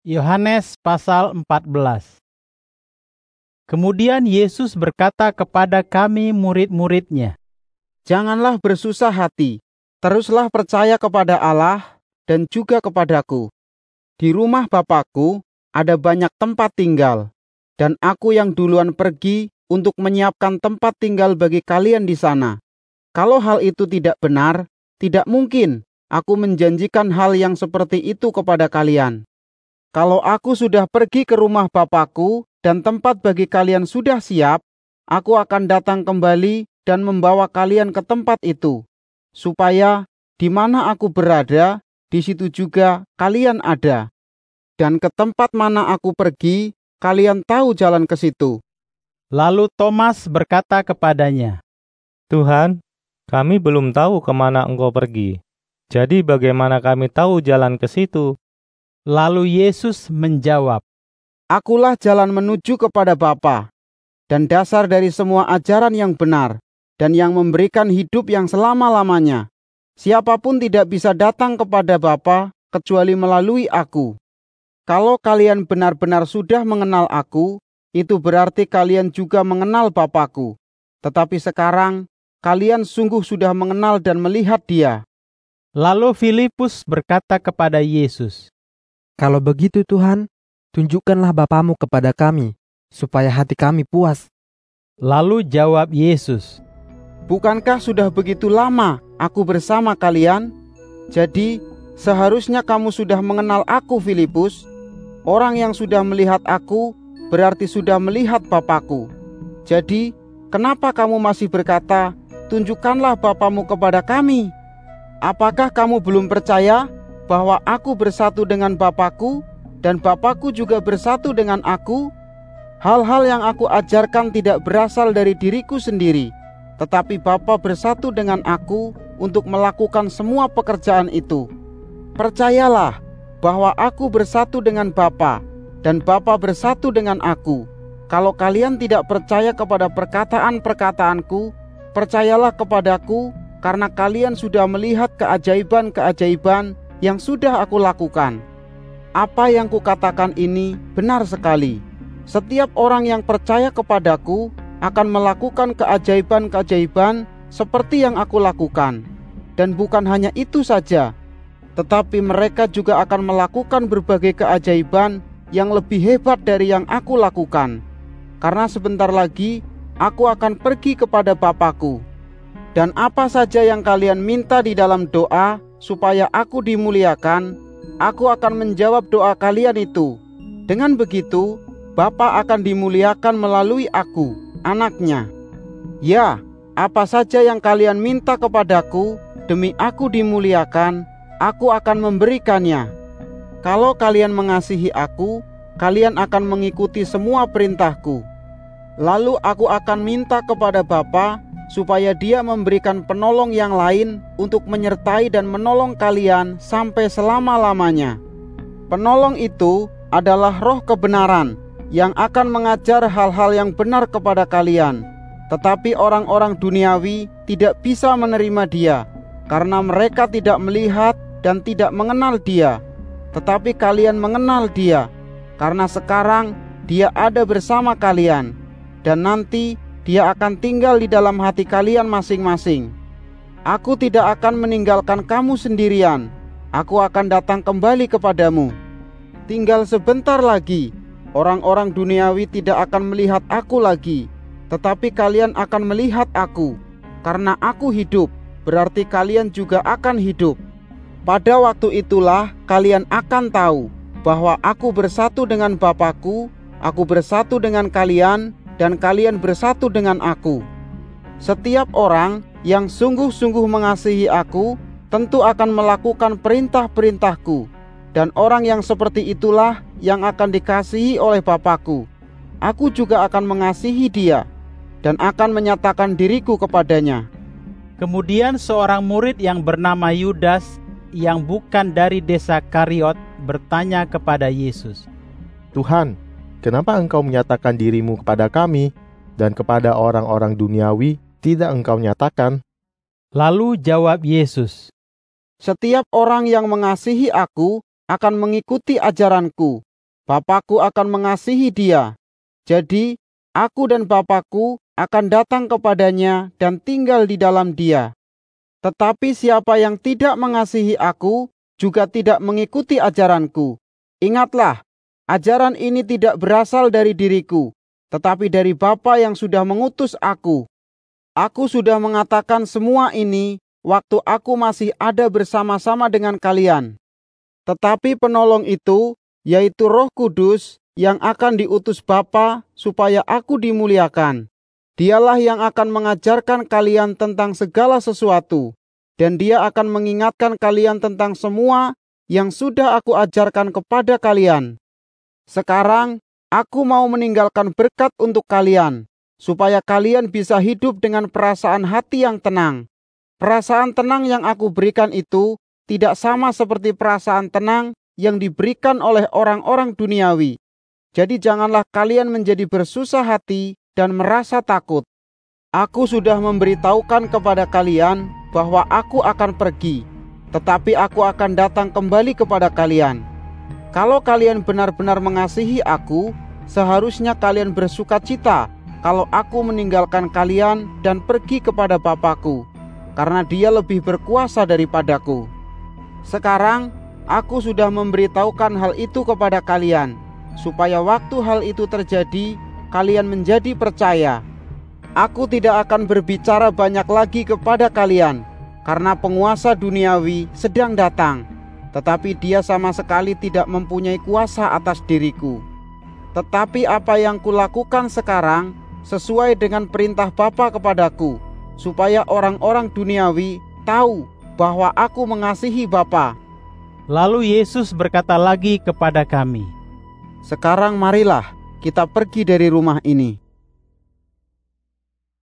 Yohanes pasal 14 Kemudian Yesus berkata kepada kami murid-muridnya, Janganlah bersusah hati, teruslah percaya kepada Allah dan juga kepadaku. Di rumah Bapakku ada banyak tempat tinggal, dan aku yang duluan pergi untuk menyiapkan tempat tinggal bagi kalian di sana. Kalau hal itu tidak benar, tidak mungkin aku menjanjikan hal yang seperti itu kepada kalian. Kalau aku sudah pergi ke rumah Bapakku dan tempat bagi kalian sudah siap, aku akan datang kembali dan membawa kalian ke tempat itu, supaya di mana aku berada, di situ juga kalian ada. Dan ke tempat mana aku pergi, kalian tahu jalan ke situ. Lalu Thomas berkata kepadanya, Tuhan, kami belum tahu ke mana engkau pergi. Jadi bagaimana kami tahu jalan ke situ? Lalu Yesus menjawab, Akulah jalan menuju kepada Bapa, dan dasar dari semua ajaran yang benar, dan yang memberikan hidup yang selama-lamanya. Siapa pun tidak bisa datang kepada Bapa kecuali melalui aku. Kalau kalian benar-benar sudah mengenal aku, itu berarti kalian juga mengenal Bapakku. Tetapi sekarang, kalian sungguh sudah mengenal dan melihat dia. Lalu Filipus berkata kepada Yesus, Kalau begitu Tuhan, tunjukkanlah Bapamu kepada kami, supaya hati kami puas. Lalu jawab Yesus, Bukankah sudah begitu lama aku bersama kalian? Jadi, seharusnya kamu sudah mengenal aku, Filipus. Orang yang sudah melihat aku berarti sudah melihat Bapakku. Jadi, kenapa kamu masih berkata, "Tunjukkanlah Bapamu kepada kami"? Apakah kamu belum percaya bahwa aku bersatu dengan Bapakku dan Bapakku juga bersatu dengan aku? Hal-hal yang aku ajarkan tidak berasal dari diriku sendiri, tetapi Bapa bersatu dengan aku untuk melakukan semua pekerjaan itu. Percayalah bahwa aku bersatu dengan Bapa dan Bapa bersatu dengan aku. Kalau kalian tidak percaya kepada perkataan-perkataanku, percayalah kepadaku karena kalian sudah melihat keajaiban-keajaiban yang sudah aku lakukan. Apa yang kukatakan ini benar sekali. Setiap orang yang percaya kepadaku akan melakukan keajaiban-keajaiban seperti yang aku lakukan. Dan bukan hanya itu saja, tetapi mereka juga akan melakukan berbagai keajaiban yang lebih hebat dari yang aku lakukan. Karena sebentar lagi aku akan pergi kepada Bapakku. Dan apa saja yang kalian minta di dalam doa supaya aku dimuliakan, aku akan menjawab doa kalian itu. Dengan begitu, Bapa akan dimuliakan melalui aku, anaknya. Ya, apa saja yang kalian minta kepadaku, demi aku dimuliakan, aku akan memberikannya. Kalau kalian mengasihi aku, kalian akan mengikuti semua perintahku. Lalu aku akan minta kepada Bapa supaya dia memberikan penolong yang lain untuk menyertai dan menolong kalian sampai selama-lamanya. Penolong itu adalah roh kebenaran yang akan mengajar hal-hal yang benar kepada kalian. Tetapi orang-orang duniawi tidak bisa menerima dia karena mereka tidak melihat dan tidak mengenal dia. Tetapi kalian mengenal dia karena sekarang dia ada bersama kalian dan nanti dia akan tinggal di dalam hati kalian masing-masing. Aku tidak akan meninggalkan kamu sendirian. Aku akan datang kembali kepadamu. Tinggal sebentar lagi, orang-orang duniawi tidak akan melihat aku lagi, tetapi kalian akan melihat aku. Karena aku hidup, berarti kalian juga akan hidup. Pada waktu itulah kalian akan tahu bahwa aku bersatu dengan Bapakku, aku bersatu dengan kalian, dan kalian bersatu dengan aku. Setiap orang yang sungguh-sungguh mengasihi aku tentu akan melakukan perintah-perintahku, dan orang yang seperti itulah yang akan dikasihi oleh Bapakku. Aku juga akan mengasihi dia dan akan menyatakan diriku kepadanya. Kemudian seorang murid yang bernama Yudas yang bukan dari desa Kariot bertanya kepada Yesus, Tuhan, kenapa engkau menyatakan dirimu kepada kami dan kepada orang-orang duniawi tidak engkau nyatakan? Lalu jawab Yesus, Setiap orang yang mengasihi aku akan mengikuti ajaranku, Bapakku akan mengasihi dia. Jadi, aku dan Bapakku akan datang kepadanya dan tinggal di dalam dia. Tetapi siapa yang tidak mengasihi aku, juga tidak mengikuti ajaranku. Ingatlah, ajaran ini tidak berasal dari diriku, tetapi dari Bapa yang sudah mengutus aku. Aku sudah mengatakan semua ini waktu aku masih ada bersama-sama dengan kalian. Tetapi penolong itu, yaitu Roh Kudus, yang akan diutus Bapa supaya aku dimuliakan. Dialah yang akan mengajarkan kalian tentang segala sesuatu, dan dia akan mengingatkan kalian tentang semua yang sudah aku ajarkan kepada kalian. Sekarang, aku mau meninggalkan berkat untuk kalian, supaya kalian bisa hidup dengan perasaan hati yang tenang. Perasaan tenang yang aku berikan itu tidak sama seperti perasaan tenang yang diberikan oleh orang-orang duniawi. Jadi janganlah kalian menjadi bersusah hati dan merasa takut. Aku sudah memberitahukan kepada kalian bahwa aku akan pergi, tetapi aku akan datang kembali kepada kalian. Kalau kalian benar-benar mengasihi aku, seharusnya kalian bersuka cita kalau aku meninggalkan kalian dan pergi kepada Bapakku, karena dia lebih berkuasa daripadaku. Sekarang, aku sudah memberitahukan hal itu kepada kalian, supaya waktu hal itu terjadi, kalian menjadi percaya. Aku tidak akan berbicara banyak lagi kepada kalian, karena penguasa duniawi sedang datang, tetapi dia sama sekali tidak mempunyai kuasa atas diriku. Tetapi apa yang kulakukan sekarang sesuai dengan perintah Bapa kepadaku, supaya orang-orang duniawi tahu bahwa aku mengasihi Bapa. Lalu Yesus berkata lagi kepada kami, Sekarang marilah kita pergi dari rumah ini.